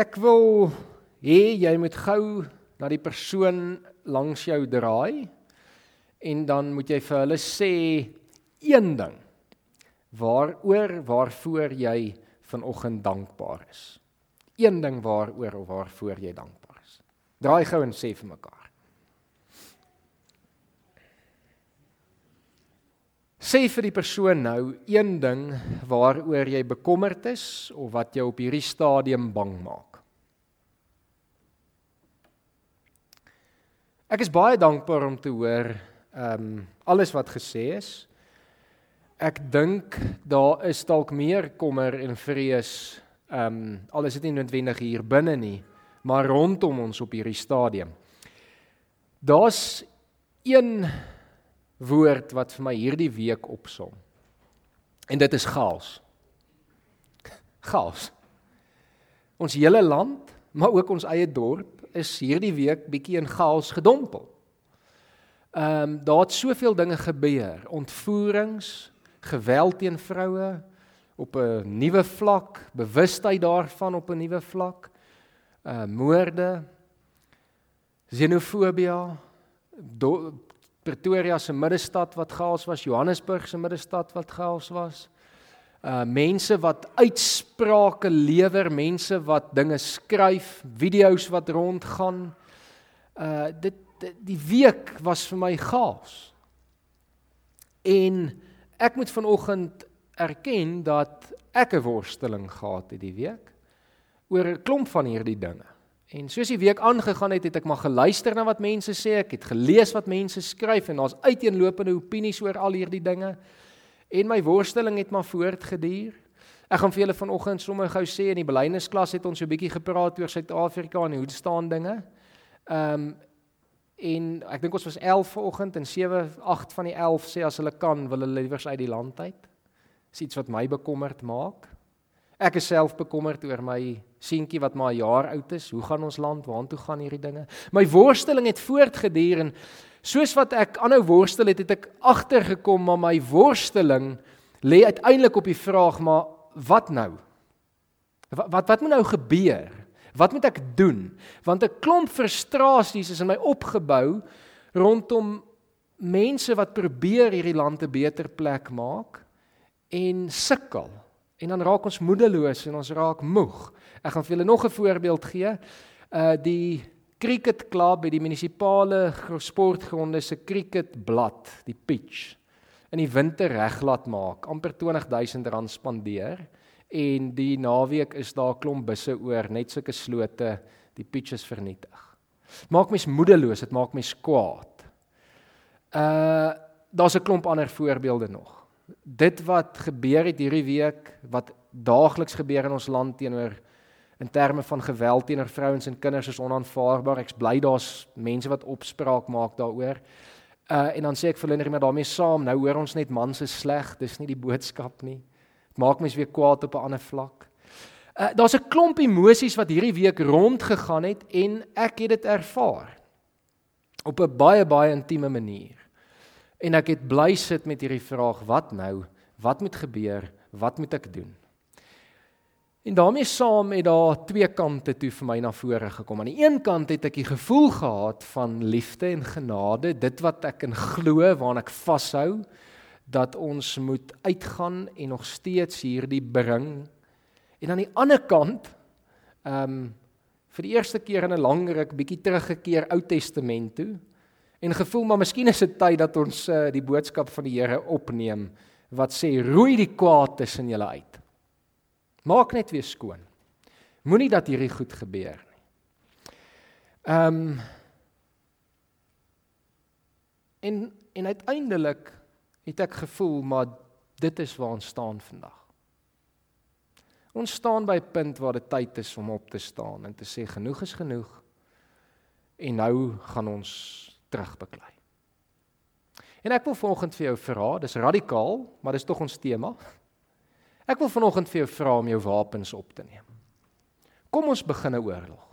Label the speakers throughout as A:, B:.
A: ek wil hê jy moet gou na die persoon langs jou draai en dan moet jy vir hulle sê een ding waaroor waarvoor jy vanoggend dankbaar is. Een ding waaroor of waarvoor jy dankbaar is. Draai gou en sê vir mekaar. Sê vir die persoon nou een ding waaroor jy bekommerd is of wat jou op hierdie stadium bang maak. Ek is baie dankbaar om te hoor ehm um, alles wat gesê is. Ek dink daar is dalk meer kommer en vrees ehm um, al is dit nie noodwendig hier binne nie, maar rondom ons op hierdie stadium. Daar's een woord wat vir my hierdie week opsom. En dit is chaos. Chaos. Ons hele land, maar ook ons eie dorp is hierdie week bietjie in chaos gedompel. Ehm um, daar het soveel dinge gebeur, ontvoerings, geweld teen vroue op 'n nuwe vlak, bewustheid daarvan op 'n nuwe vlak, uh moorde, xenofobie, Pretoria se middestad wat chaos was, Johannesburg se middestad wat chaos was. Uh mense wat uitsprake lewer, mense wat dinge skryf, video's wat rondgaan. Uh dit, dit die week was vir my chaos. En ek moet vanoggend erken dat ek 'n worsteling gehad het die week oor 'n klomp van hierdie dinge. En soos die week aangegaan het, het ek maar geluister na wat mense sê, ek het gelees wat mense skryf en daar's uiteenlopende opinies oor al hierdie dinge. En my worsteling het maar voortgeduur. Ek gaan vir julle vanoggend sommer gou sê in die belydensklas het ons so 'n bietjie gepraat oor Suid-Afrika en hoe staan dinge. Ehm um, en ek dink ons was 11 vanoggend en 7 8 van die 11 sê as hulle kan wil hulle liewers uit die land uit. Dis iets wat my bekommerd maak. Ek is self bekommerd oor my seentjie wat maar 'n jaar oud is. Hoe gaan ons land? Waartoe gaan hierdie dinge? My worsteling het voortgeduur en soos wat ek aanhou worstel het, het ek agtergekom maar my worsteling lê uiteindelik op die vraag maar wat nou? Wat wat, wat moet nou gebeur? Wat moet ek doen? Want 'n klomp frustrasies is in my opgebou rondom mense wat probeer hierdie land 'n beter plek maak en sukkel. En dan raak ons moedeloos en ons raak moeg. Ek gaan vir julle nog 'n voorbeeld gee. Uh die cricket klub by die munisipale sportgronde se cricketblad, die pitch in die winter reg laat maak, amper R20000 spandeer en die naweek is daar klomp busse oor, net sulke slote, die pitch is vernietig. Maak mens moedeloos, dit maak mens kwaad. Uh daar's 'n klomp ander voorbeelde nog dit wat gebeur het hierdie week wat daagliks gebeur in ons land teenoor in terme van geweld teenoor vrouens en kinders is onaanvaarbaar. Ek's bly daar's mense wat opspraak maak daaroor. Uh en dan sê ek vir hulle net maar daarmee saam, nou hoor ons net mans is sleg, dis nie die boodskap nie. Dit maak mens weer kwaad op 'n ander vlak. Uh daar's 'n klomp emosies wat hierdie week rondgegaan het en ek het dit ervaar op 'n baie baie intieme manier. En ek het bly sit met hierdie vraag, wat nou? Wat moet gebeur? Wat moet ek doen? En daarmee saam het daar twee kante toe vir my na vore gekom. Aan die een kant het ek die gevoel gehad van liefde en genade, dit wat ek in glo, waaraan ek vashou, dat ons moet uitgaan en nog steeds hierdie bring. En aan die ander kant, ehm um, vir die eerste keer in 'n lang ruk bietjie teruggekeer Ou Testament toe en gevoel maar miskien is dit tyd dat ons uh, die boodskap van die Here opneem wat sê roei die kwaad tussen julle uit. Maak net weer skoon. Moenie dat hierdie goed gebeur nie. Ehm um, en en uiteindelik het ek gevoel maar dit is waar ons staan vandag. Ons staan by 'n punt waar dit tyd is om op te staan en te sê genoeg is genoeg. En nou gaan ons terugbeklei. En ek wil vanoggend vir jou vra, dis radikaal, maar dis tog ons tema. Ek wil vanoggend vir jou vra om jou wapens op te neem. Kom ons begin 'n oorlog.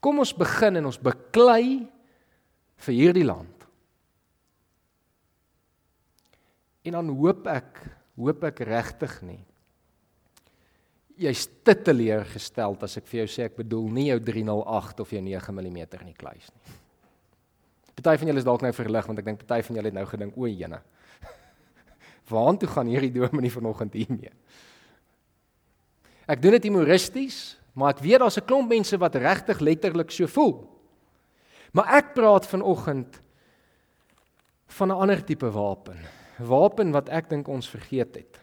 A: Kom ons begin en ons beklei vir hierdie land. En dan hoop ek, hoop ek regtig nie. jy's te teleurgestel as ek vir jou sê ek bedoel nie jou 308 of jou 9 mm in die kluis nie. Party van julle is dalk nou verlig want ek dink party van julle het nou gedink o, jene. Waartoe gaan hierdie dominee vanoggend hiermee? Ek doen dit humoristies, maar ek weet daar's 'n klomp mense wat regtig letterlik so voel. Maar ek praat vanoggend van 'n ander tipe wapen. Wapen wat ek dink ons vergeet het.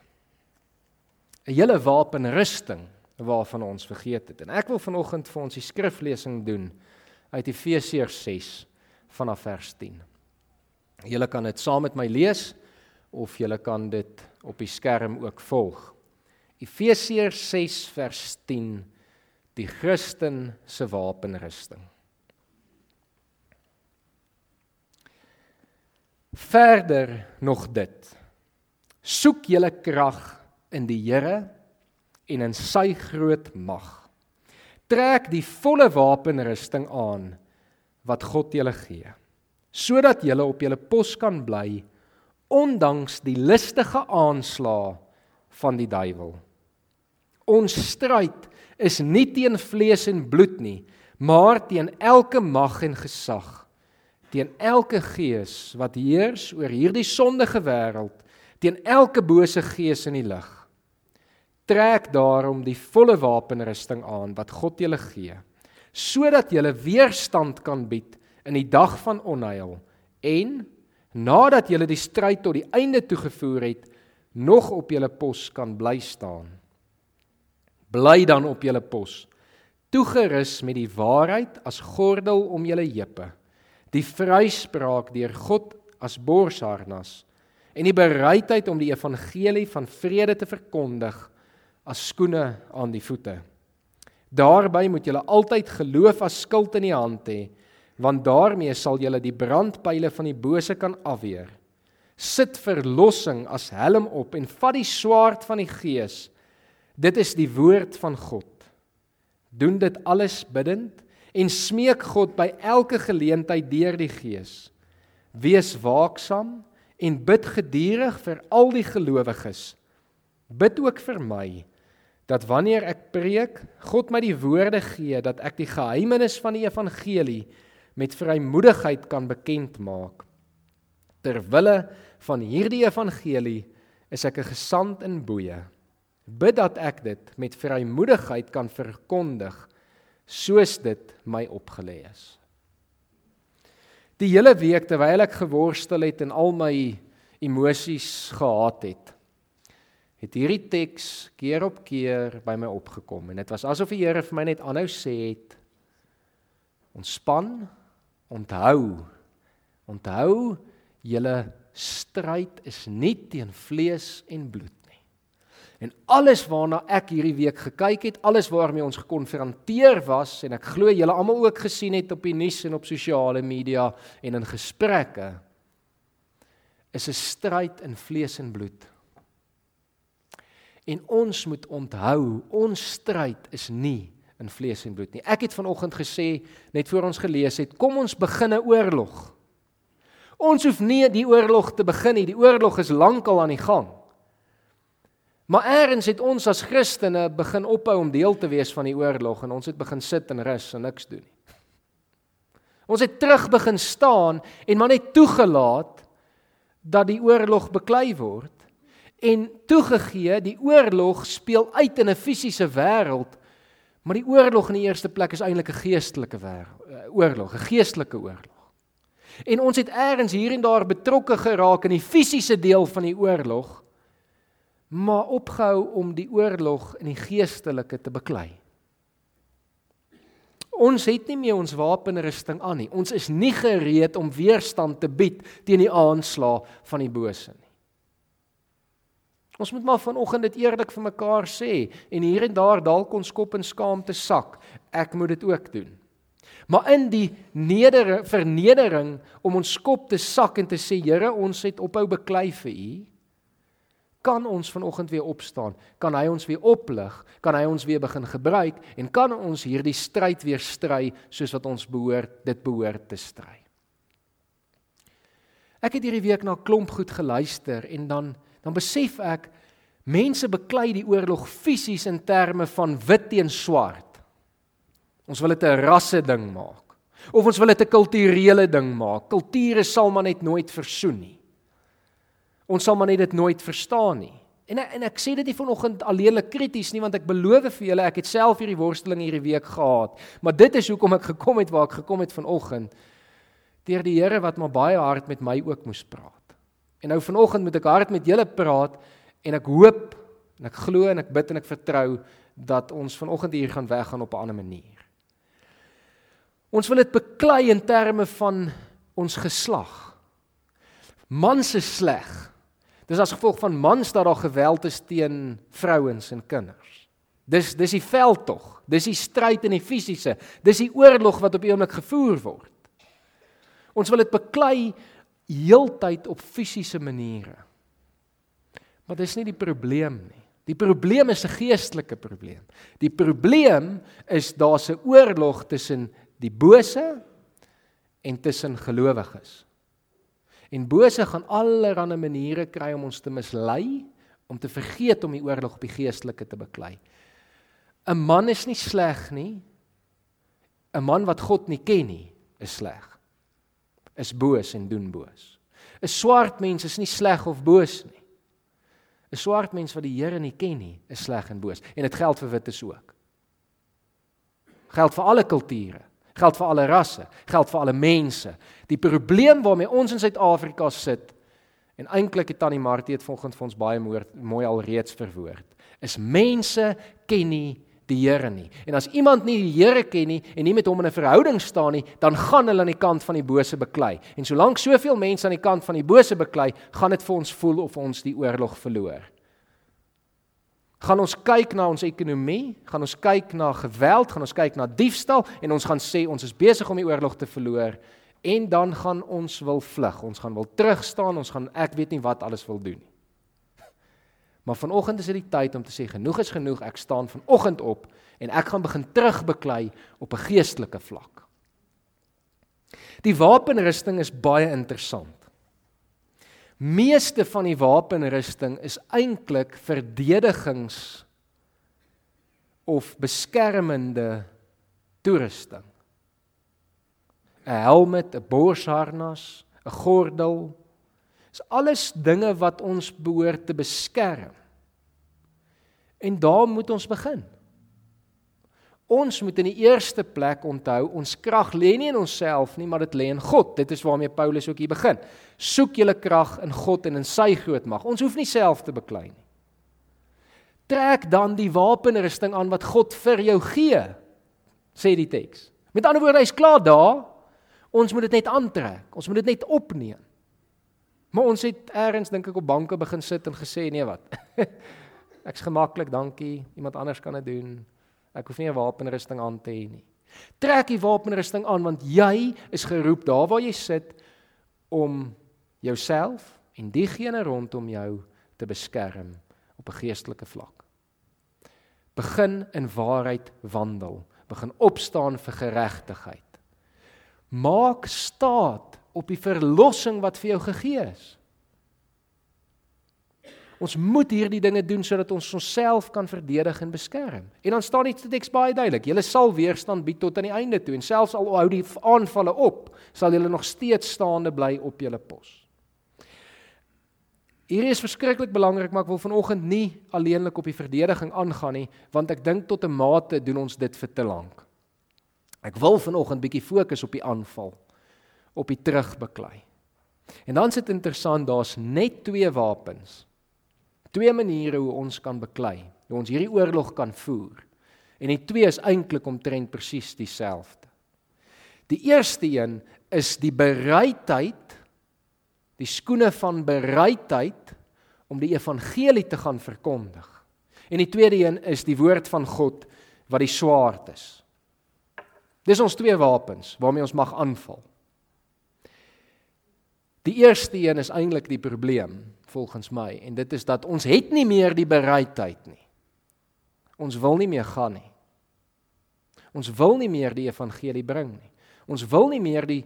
A: 'n Hele wapenrusting waarvan ons vergeet het. En ek wil vanoggend vir ons die skriflesing doen uit Efesiërs 6 vanaf vers 10. Julle kan dit saam met my lees of julle kan dit op die skerm ook volg. Efesiërs 6 vers 10 die Christen se wapenrusting. Verder nog dit. Soek julle krag in die Here en in sy groot mag. Trek die volle wapenrusting aan wat God julle gee, sodat julle op julle pos kan bly ondanks die listige aanslae van die duiwel. Ons stryd is nie teen vlees en bloed nie, maar teen elke mag en gesag, teen elke gees wat heers oor hierdie sondige wêreld, teen elke bose gees in die lig. Trek daarom die volle wapenrusting aan wat God julle gee, sodat julle weerstand kan bied in die dag van onheil en nadat julle die stryd tot die einde toegevoer het, nog op julle pos kan bly staan. Bly dan op julle pos, toegerus met die waarheid as gordel om julle heupe, die vryspraak deur God as borsharnas en die bereidheid om die evangelie van vrede te verkondig as skoene aan die voete. Daarby moet julle altyd geloof as skild in die hand hê, want daarmee sal julle die brandpyle van die bose kan afweer. Sit verlossing as helm op en vat die swaard van die gees Dit is die woord van God. Doen dit alles bidtend en smeek God by elke geleentheid deur die Gees. Wees waaksaam en bid geduldig vir al die gelowiges. Bid ook vir my dat wanneer ek preek, God my die woorde gee dat ek die geheimenis van die evangelie met vrymoedigheid kan bekend maak. Ter wille van hierdie evangelie is ek 'n gesant in boeye bid dat ek dit met vrymoedigheid kan verkondig soos dit my opgelê is. Die hele week terwyl ek geworstel het en al my emosies gehad het, het hierdie teks keer op keer by my opgekom en dit was asof die Here vir my net aanhou sê het ontspan, onthou, onthou julle stryd is nie teen vlees en bloed En alles waarna ek hierdie week gekyk het, alles waarmee ons gekonfronteer was en ek glo julle almal ook gesien het op die nuus en op sosiale media en in gesprekke is 'n stryd in vlees en bloed. En ons moet onthou, ons stryd is nie in vlees en bloed nie. Ek het vanoggend gesê net voor ons gelees het, kom ons begin 'n oorlog. Ons hoef nie die oorlog te begin nie. Die oorlog is lankal aan die gang. Maar eers het ons as Christene begin ophou om deel te wees van die oorlog en ons het begin sit en rus en niks doen nie. Ons het terug begin staan en maar net toegelaat dat die oorlog beklei word en toegegee die oorlog speel uit in 'n fisiese wêreld maar die oorlog in die eerste plek is eintlik 'n geestelike wêreld eh, oorlog 'n geestelike oorlog en ons het eers hier en daar betrokke geraak in die fisiese deel van die oorlog maar opgehou om die oorlog in die geestelike te beklei. Ons het nie meer ons wapenrusting aan nie. Ons is nie gereed om weerstand te bied teen die aanslae van die bose nie. Ons moet maar vanoggend dit eerlik vir mekaar sê en hier en daar dalk ons kop in skaamte sak. Ek moet dit ook doen. Maar in die nedere vernedering om ons kop te sak en te sê Here, ons het ophou beklei vir U kan ons vanoggend weer opstaan, kan hy ons weer oplig, kan hy ons weer begin gebruik en kan ons hierdie stryd weer stry soos wat ons behoort dit behoort te stry. Ek het hierdie week na klomp goed geluister en dan dan besef ek Mense beklei die oorlog fisies in terme van wit teen swart. Ons wil dit 'n rasse ding maak. Of ons wil dit 'n kulturele ding maak. Kulture sal maar net nooit versoen nie. Ons sal maar net dit nooit verstaan nie. En ek, en ek sê dit nie vanoggend alleenlik krities nie want ek beloof vir julle ek het self hierdie worsteling hierdie week gehad. Maar dit is hoekom ek gekom het waar ek gekom het vanoggend. Deur die Here wat maar baie hard met my ook moes praat. En nou vanoggend moet ek hard met julle praat en ek hoop en ek glo en ek bid en ek vertrou dat ons vanoggend hier gaan weggaan op 'n ander manier. Ons wil dit beklei in terme van ons geslag. Mans is sleg. Dis as gevolg van mans dat daar geweld is teen vrouens en kinders. Dis dis die veldtog. Dis die stryd in die fisiese. Dis die oorlog wat op oomblik gevoer word. Ons wil dit beklei heeltyd op fisiese maniere. Maar dis nie die probleem nie. Die probleem is 'n geestelike probleem. Die probleem is daar's 'n oorlog tussen die bose en tussen gelowiges. En bose gaan allerlei maniere kry om ons te mislei, om te vergeet om die oorlog op die geestelike te beklei. 'n Man is nie sleg nie. 'n Man wat God nie ken nie, is sleg is boos en doen boos. 'n Swart mens is nie sleg of boos nie. 'n Swart mens wat die Here nie ken nie, is sleg en boos en dit geld vir wites ook. Geld vir alle kulture, geld vir alle rasse, geld vir alle mense. Die probleem waarmee ons in Suid-Afrika sit en eintlik het Tannie Martie dit volgens vir ons baie mooi al reeds verwoord, is mense ken nie die Here nie. En as iemand nie die Here ken nie en nie met hom in 'n verhouding staan nie, dan gaan hulle aan die kant van die bose beklei. En solank soveel mense aan die kant van die bose beklei, gaan dit vir ons voel of ons die oorlog verloor. Gaan ons kyk na ons ekonomie, gaan ons kyk na geweld, gaan ons kyk na diefstal en ons gaan sê ons is besig om die oorlog te verloor en dan gaan ons wil vlug, ons gaan wil terugstaan, ons gaan ek weet nie wat alles wil doen nie. Maar vanoggend is dit die tyd om te sê genoeg is genoeg. Ek staan vanoggend op en ek gaan begin terugbeklei op 'n geestelike vlak. Die wapenrusting is baie interessant. Meeste van die wapenrusting is eintlik verdedigings of beskermende toerusting. 'n Helm, 'n borsharnas, 'n gordel, is alles dinge wat ons behoort te beskerm. En daar moet ons begin. Ons moet in die eerste plek onthou ons krag lê nie in onsself nie, maar dit lê in God. Dit is waarmee Paulus ook hier begin. Soek julle krag in God en in sy groot mag. Ons hoef nie self te beklei nie. Trek dan die wapenrusting aan wat God vir jou gee, sê die teks. Met ander woorde, hy's klaar daar. Ons moet dit net aantrek. Ons moet dit net opneem. Maar ons het eers dink ek op banke begin sit en gesê nee wat. Ek's gemaklik, dankie. Iemand anders kan dit doen. Ek hoef nie 'n wapenrusting aan te hê nie. Trek die wapenrusting aan want jy is geroep daar waar jy sit om jouself en diegene rondom jou te beskerm op 'n geestelike vlak. Begin in waarheid wandel. Begin opstaan vir geregtigheid. Maak staat op die verlossing wat vir jou gegee is. Ons moet hierdie dinge doen sodat ons onsself kan verdedig en beskerm. En dan staan dit teks baie duidelik. Julle sal weerstand bied tot aan die einde toe en selfs al hou die aanvalle op, sal julle nog steeds staande bly op julle pos. Hierdie is verskriklik belangrik, maar ek wil vanoggend nie alleenlik op die verdediging aangaan nie, want ek dink tot 'n mate doen ons dit vir te lank. Ek wil vanoggend bietjie fokus op die aanval, op die terugbeklei. En dan is dit interessant, daar's net twee wapens Twee maniere hoe ons kan beklei, hoe ons hierdie oorlog kan voer. En die twee is eintlik omtrent presies dieselfde. Die eerste een is die bereidheid, die skoene van bereidheid om die evangelie te gaan verkondig. En die tweede een is die woord van God wat die swaard is. Dis ons twee wapens waarmee ons mag aanval. Die eerste een is eintlik die probleem volgens my en dit is dat ons het nie meer die bereidheid nie. Ons wil nie meer gaan nie. Ons wil nie meer die evangelie bring nie. Ons wil nie meer die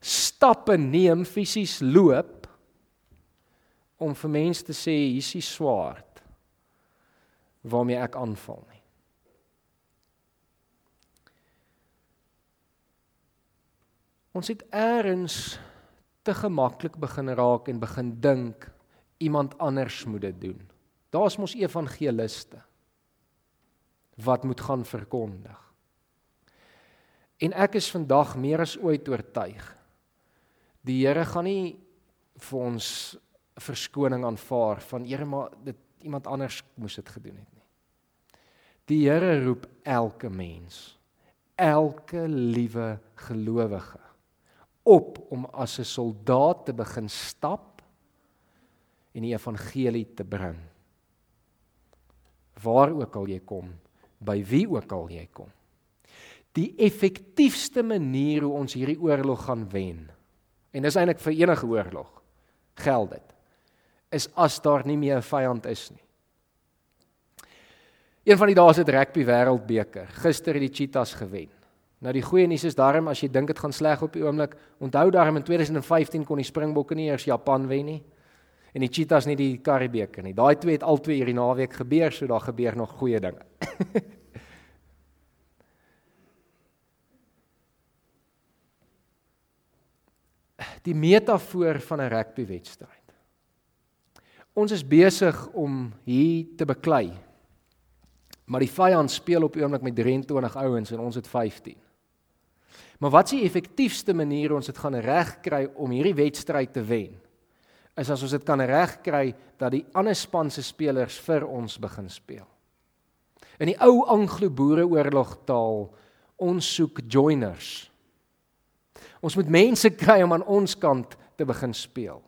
A: stappe neem fisies loop om vir mense te sê hier's die swaard. waarmee ek aanval nie. Ons het eers te gemaklik begin raak en begin dink iemand anders moet dit doen. Daar's mos evangeliste wat moet gaan verkondig. En ek is vandag meer as ooit oortuig. Die Here gaan nie vir ons verskoning aanvaar van Here maar dit iemand anders moes dit gedoen het nie. Die Here roep elke mens, elke liewe gelowige op om as 'n soldaat te begin stap en die evangelie te bring. Waar ook al jy kom, by wie ook al jy kom. Die effektiefste manier hoe ons hierdie oorlog gaan wen. En dis eintlik vir enige oorlog geld dit. Is as daar nie meer 'n vyand is nie. Een van die dae se rugby wêreldbeker. Gister het die Cheetahs gewen. Nou die goeie nuus is daarom as jy dink dit gaan sleg op die oomblik, onthou daarom in 2015 kon die Springbokke nie eers Japan wen nie en die Cheetahs nie die Karibeker nie. Daai twee het al twee hierdie naweek gebeur, so daar gebeur nog goeie dinge. die metafoor van 'n rugbywedstryd. Ons is besig om hier te beklei. Maar die vyand speel op oomblik met 23 ouens en ons het 15. Maar wat is die effektiefste manier ons dit gaan regkry om hierdie wedstryd te wen? Is as ons dit kan regkry dat die ander span se spelers vir ons begin speel. In die ou Anglo-Boereoorlog taal, ons soek joiners. Ons moet mense kry om aan ons kant te begin speel.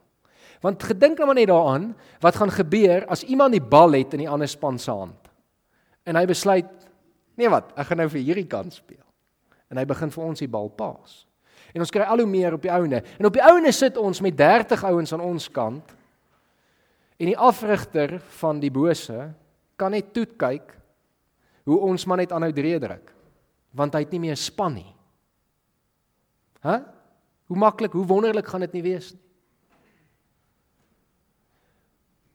A: Want gedink nou maar net daaraan, wat gaan gebeur as iemand die bal het in die ander span se hand? En hy besluit, nee wat, ek gaan nou vir hierdie kant speel en hy begin vir ons die bal paas. En ons kry al hoe meer op die ouene. En op die ouene sit ons met 30 ouens aan ons kant. En die afrigter van die bose kan net toe kyk hoe ons maar net aanhou dreë druk want hy het nie meer span nie. Hæ? Hoe maklik, hoe wonderlik gaan dit nie wees nie.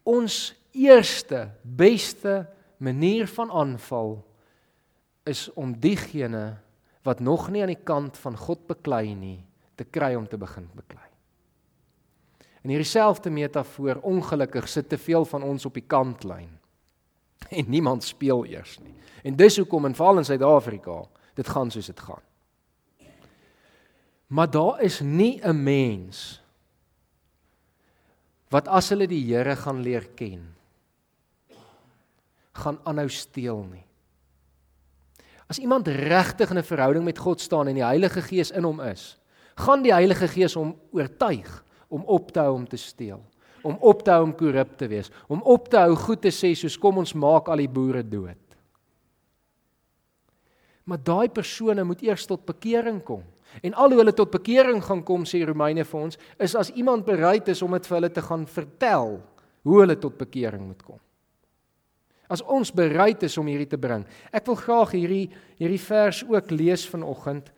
A: Ons eerste beste manier van aanval is om diegene wat nog nie aan die kant van God beklei nie, te kry om te begin beklei. In hierdie selfde metafoor, ongelukkig sit te veel van ons op die kantlyn. En niemand speel eers nie. En dis hoekom in veral in Suid-Afrika, dit gaan soos dit gaan. Maar daar is nie 'n mens wat as hulle die Here gaan leer ken, gaan aanhou steel nie. As iemand regtig in 'n verhouding met God staan en die Heilige Gees in hom is, gaan die Heilige Gees hom oortuig om op te hou om te steel, om op te hou om korrup te wees, om op te hou goed te sê soos kom ons maak al die boere dood. Maar daai persone moet eers tot bekering kom. En al hoe hulle tot bekering gaan kom sê Romeine vir ons, is as iemand bereid is om dit vir hulle te gaan vertel hoe hulle tot bekering moet kom. As ons bereid is om hierdie te bring. Ek wil graag hierdie hierdie vers ook lees vanoggend.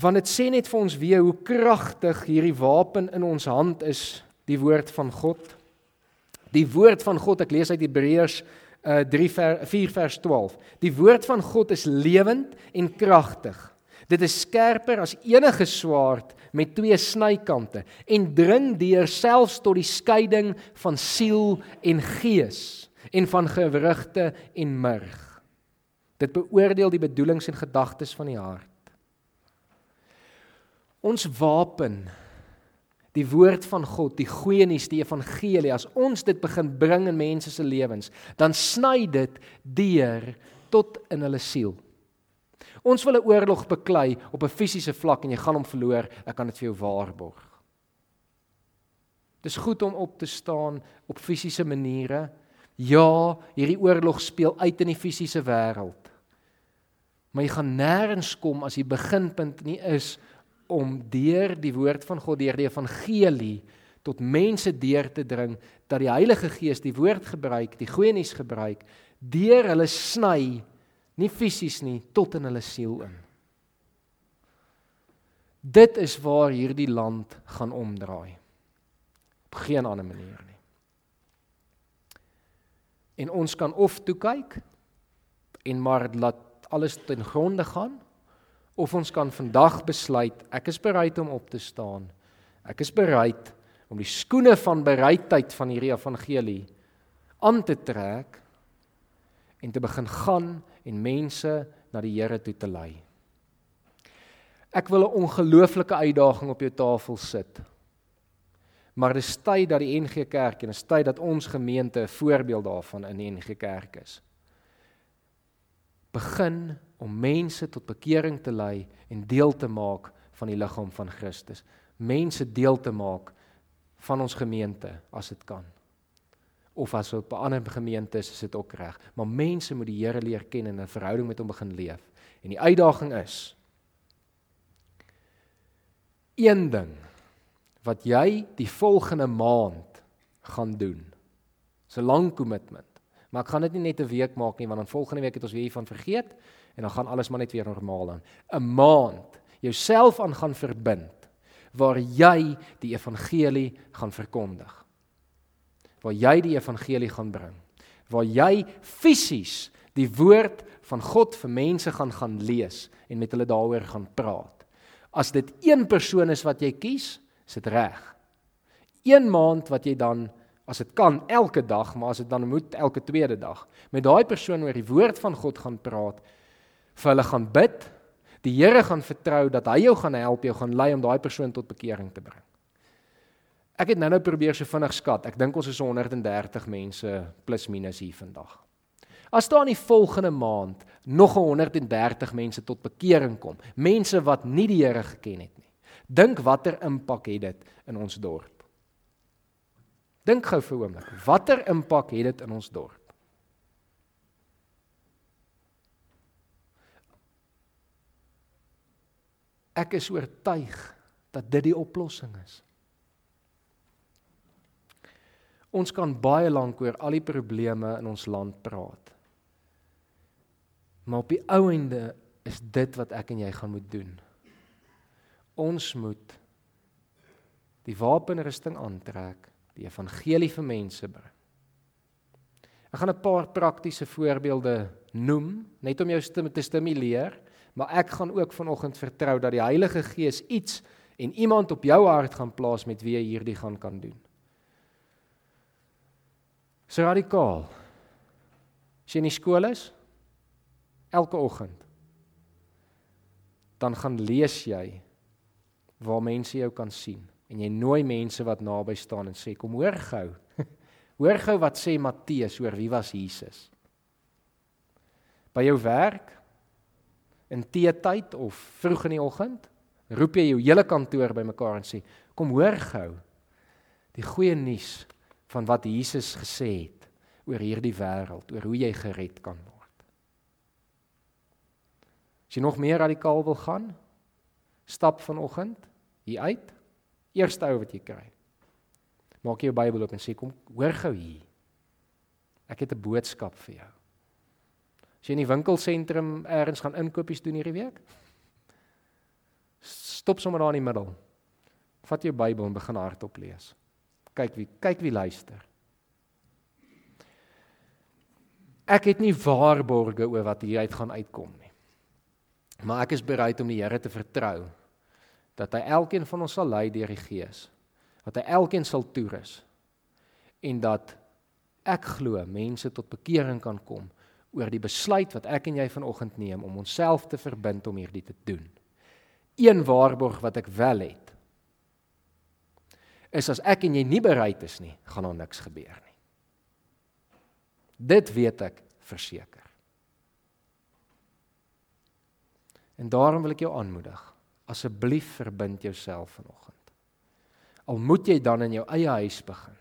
A: Want dit sê net vir ons weer hoe kragtig hierdie wapen in ons hand is, die woord van God. Die woord van God, ek lees uit Hebreërs uh 3 vers 4 vers 12. Die woord van God is lewend en kragtig. Dit is skerper as enige swaard met twee snykante en dring deur selfs tot die skeiding van siel en gees en van gewrigte en murg. Dit beoordeel die bedoelings en gedagtes van die hart. Ons wapen die woord van God, die goeie nuus, die evangelie, as ons dit begin bring in mense se lewens, dan sny dit deur tot in hulle siel. Ons wil 'n oorlog beklei op 'n fisiese vlak en jy gaan hom verloor, ek kan dit vir jou waarborg. Dis goed om op te staan op fisiese maniere, Ja, hierdie oorlog speel uit in die fisiese wêreld. Maar jy gaan nêrens kom as die beginpunt nie is om deur die woord van God, deur die evangelie tot mense deur te dring dat die Heilige Gees die woord gebruik, die goeie nuus gebruik, deur hulle sny, nie fisies nie, tot in hulle siel in. Dit is waar hierdie land gaan omdraai. Op geen ander manier nie. En ons kan of toe kyk en maar laat alles ten gronde gaan of ons kan vandag besluit ek is bereid om op te staan. Ek is bereid om die skoene van bereidheid van hierdie evangelie aan te trek en te begin gaan en mense na die Here toe te lei. Ek wil 'n ongelooflike uitdaging op jou tafel sit. Maar dis tyd dat die NG Kerk en dis tyd dat ons gemeente 'n voorbeeld daarvan in die NG Kerk is. Begin om mense tot bekering te lei en deel te maak van die liggaam van Christus. Mense deel te maak van ons gemeente as dit kan. Of as op 'n ander gemeente is, is dit ook reg. Maar mense moet die Here leer ken en 'n verhouding met hom begin leef. En die uitdaging is een ding wat jy die volgende maand gaan doen. Dis 'n lang kommitment. Maar ek gaan dit nie net 'n week maak nie want dan volgende week het ons weer hiervan vergeet en dan gaan alles maar net weer normaal aan. 'n Maand jouself aan gaan verbind waar jy die evangelie gaan verkondig. Waar jy die evangelie gaan bring. Waar jy fisies die woord van God vir mense gaan gaan lees en met hulle daaroor gaan praat. As dit een persoon is wat jy kies, is dit reg. Een maand wat jy dan as dit kan elke dag, maar as dit dan moet elke tweede dag met daai persoon oor die woord van God gaan praat, vir hulle gaan bid, die Here gaan vertrou dat hy jou gaan help, jou gaan lei om daai persoon tot bekering te bring. Ek het nou-nou probeer so vinnig skat. Ek dink ons is 130 mense plus minus hier vandag. As daar in die volgende maand nog 130 mense tot bekering kom, mense wat nie die Here geken het nie. Dink watter impak het dit in ons dorp? Dink gou vir 'n oomblik, watter impak het dit in ons dorp? Ek is oortuig dat dit die oplossing is. Ons kan baie lank oor al die probleme in ons land praat. Maar op die ou ende is dit wat ek en jy gaan moet doen. Ons moet die wapenrusting aantrek, die evangelie vir mense bring. Ek gaan 'n paar praktiese voorbeelde noem net om jou te stimuleer, maar ek gaan ook vanoggend vertrou dat die Heilige Gees iets en iemand op jou hart gaan plaas met wie jy hierdie gaan kan doen. So radikaal. As jy in die skool is elke oggend dan gaan lees jy waar mense jou kan sien en jy nooi mense wat naby staan en sê kom hoor gou. hoor gou wat sê Matteus oor wie was Jesus. By jou werk in teetyd of vroeg in die oggend roep jy jou hele kantoor bymekaar en sê kom hoor gou die goeie nuus van wat Jesus gesê het oor hierdie wêreld, oor hoe jy gered kan word. As jy nog meer radikaal wil gaan, stap vanoggend hier uit. Eerste ou wat jy kry. Maak jou Bybel oop en sê kom hoor gou hier. Ek het 'n boodskap vir jou. As jy in die winkelsentrum eers gaan inkopies doen hierdie week, stop sommer daar in die middel. Vat jou Bybel en begin hardop lees. Kyk wie kyk wie luister. Ek het nie waarborge oor wat hier uit gaan uitkom nie. Maar ek is bereid om die Here te vertrou dat hy elkeen van ons sal lei deur die Gees. Dat hy elkeen sal toerus en dat ek glo mense tot bekering kan kom oor die besluit wat ek en jy vanoggend neem om onsself te verbind om hierdie te doen. Een waarborg wat ek wel het is as ek en jy nie bereid is nie, gaan daar niks gebeur nie. Dit weet ek verseker. En daarom wil ek jou aanmoedig asseblief verbind jouself vanoggend. Al moet jy dan in jou eie huis begin.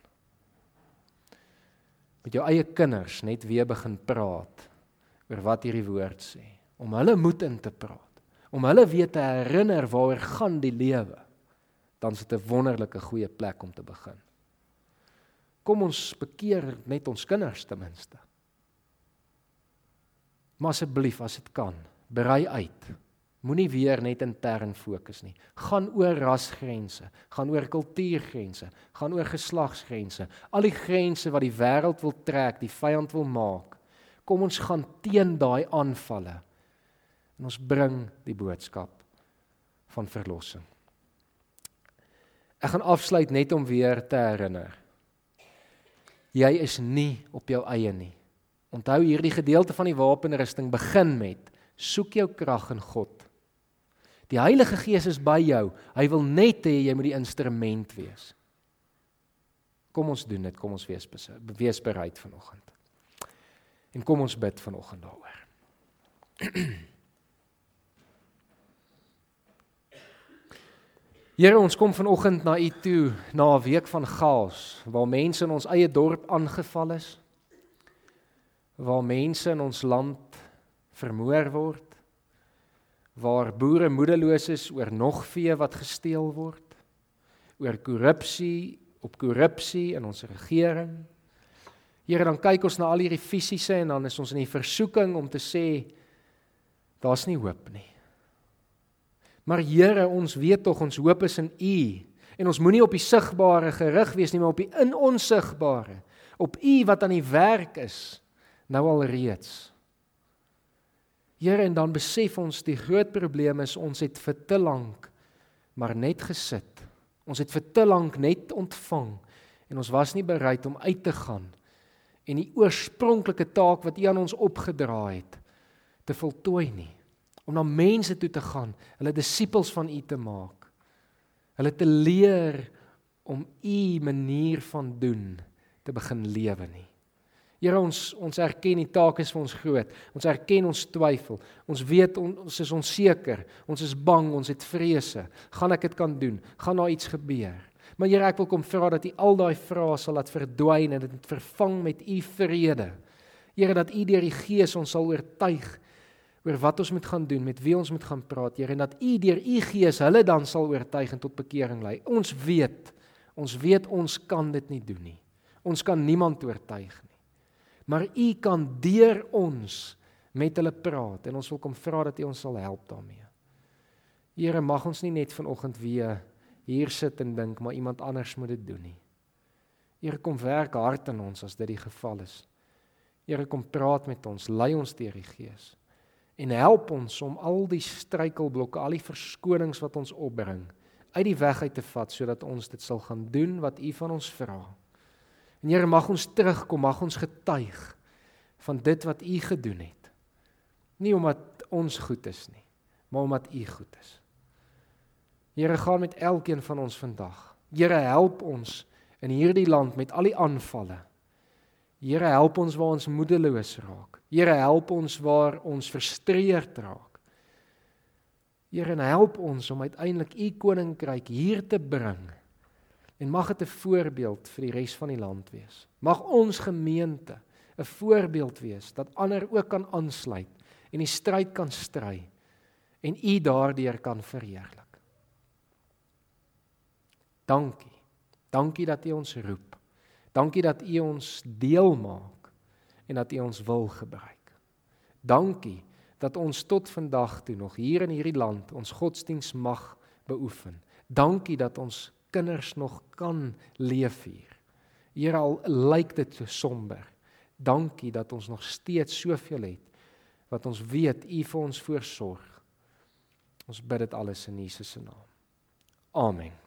A: Met jou eie kinders net weer begin praat oor wat hierdie woord sê, om hulle moed in te praat, om hulle weer te herinner waaroor gaan die lewe. Dan is dit 'n wonderlike goeie plek om te begin. Kom ons bekeer net ons kinders ten minste. Maar asseblief as dit kan, berei uit Moenie weer net intern fokus nie. Gaan oor rasgrense, gaan oor kultuurgrense, gaan oor geslagsgrense. Al die grense wat die wêreld wil trek, die vyand wil maak. Kom ons gaan teen daai aanvalle. En ons bring die boodskap van verlossing. Ek gaan afsluit net om weer te herinner. Jy is nie op jou eie nie. Onthou hierdie gedeelte van die wapenrusting begin met soek jou krag in God. Die Heilige Gees is by jou. Hy wil net hê jy moet die instrument wees. Kom ons doen dit. Kom ons wees wees bereid vanoggend. En kom ons bid vanoggend daaroor. Here, ons kom vanoggend na U toe na 'n week van chaos waar mense in ons eie dorp aangeval is. Waar mense in ons land vermoor word waar boere moedeloos is oor nog vee wat gesteel word, oor korrupsie op korrupsie in ons regering. Here, dan kyk ons na al hierdie fisiese en dan is ons in die versoeking om te sê daar's nie hoop nie. Maar Here, ons weet tog ons hoop is in U en ons moenie op die sigbare gerig wees nie, maar op die in onsigbare, op U wat aan die werk is nou al reeds. Here en dan besef ons die groot probleem is ons het vir te lank maar net gesit. Ons het vir te lank net ontvang en ons was nie bereid om uit te gaan en die oorspronklike taak wat U aan ons opgedra het te voltooi nie. Om na mense toe te gaan, hulle disippels van U te maak. Hulle te leer om U manier van doen te begin lewe nie. Here ons ons erken die taak is vir ons groot. Ons erken ons twyfel. Ons weet on, ons is onseker. Ons is bang, ons het vrese. Gaan ek dit kan doen? Gaan daar iets gebeur? Maar Here, ek wil kom vra dat U al daai vrae sal laat verdwyn en dit vervang met U vrede. Here, dat U deur die Gees ons sal oortuig oor wat ons moet gaan doen, met wie ons moet gaan praat, Here, en dat U deur U Gees hulle dan sal oortuig en tot bekering lei. Ons weet, ons weet ons kan dit nie doen nie. Ons kan niemand oortuig nie maar u kan deur ons met hulle praat en ons wil kom vra dat u ons sal help daarmee. Here mag ons nie net vanoggend weer hier sit en dink maar iemand anders moet dit doen nie. Here kom werk hard in ons as dit die geval is. Here kom praat met ons, lei ons deur die Gees en help ons om al die struikelblokke, al die verskonings wat ons opbring uit die weg uit te vat sodat ons dit sal gaan doen wat u van ons vra. En Here mag ons terugkom, mag ons getuig van dit wat U gedoen het. Nie omdat ons goed is nie, maar omdat U goed is. Here gaan met elkeen van ons vandag. Here help ons in hierdie land met al die aanvalle. Here help ons waar ons moedeloos raak. Here help ons waar ons frustreerd raak. Here help ons om uiteindelik u koninkryk hier te bring En mag dit 'n voorbeeld vir die res van die land wees. Mag ons gemeente 'n voorbeeld wees dat ander ook kan aansluit en die stryd kan stry en U daardeur kan verheerlik. Dankie. Dankie dat U ons roep. Dankie dat U ons deel maak en dat U ons wil gebruik. Dankie dat ons tot vandag toe nog hier in hierdie land ons godsdiens mag beoefen. Dankie dat ons kinders nog kan leef hier. Here al lyk dit so somber. Dankie dat ons nog steeds soveel het wat ons weet U vir ons voorsorg. Ons bid dit alles in Jesus se naam. Amen.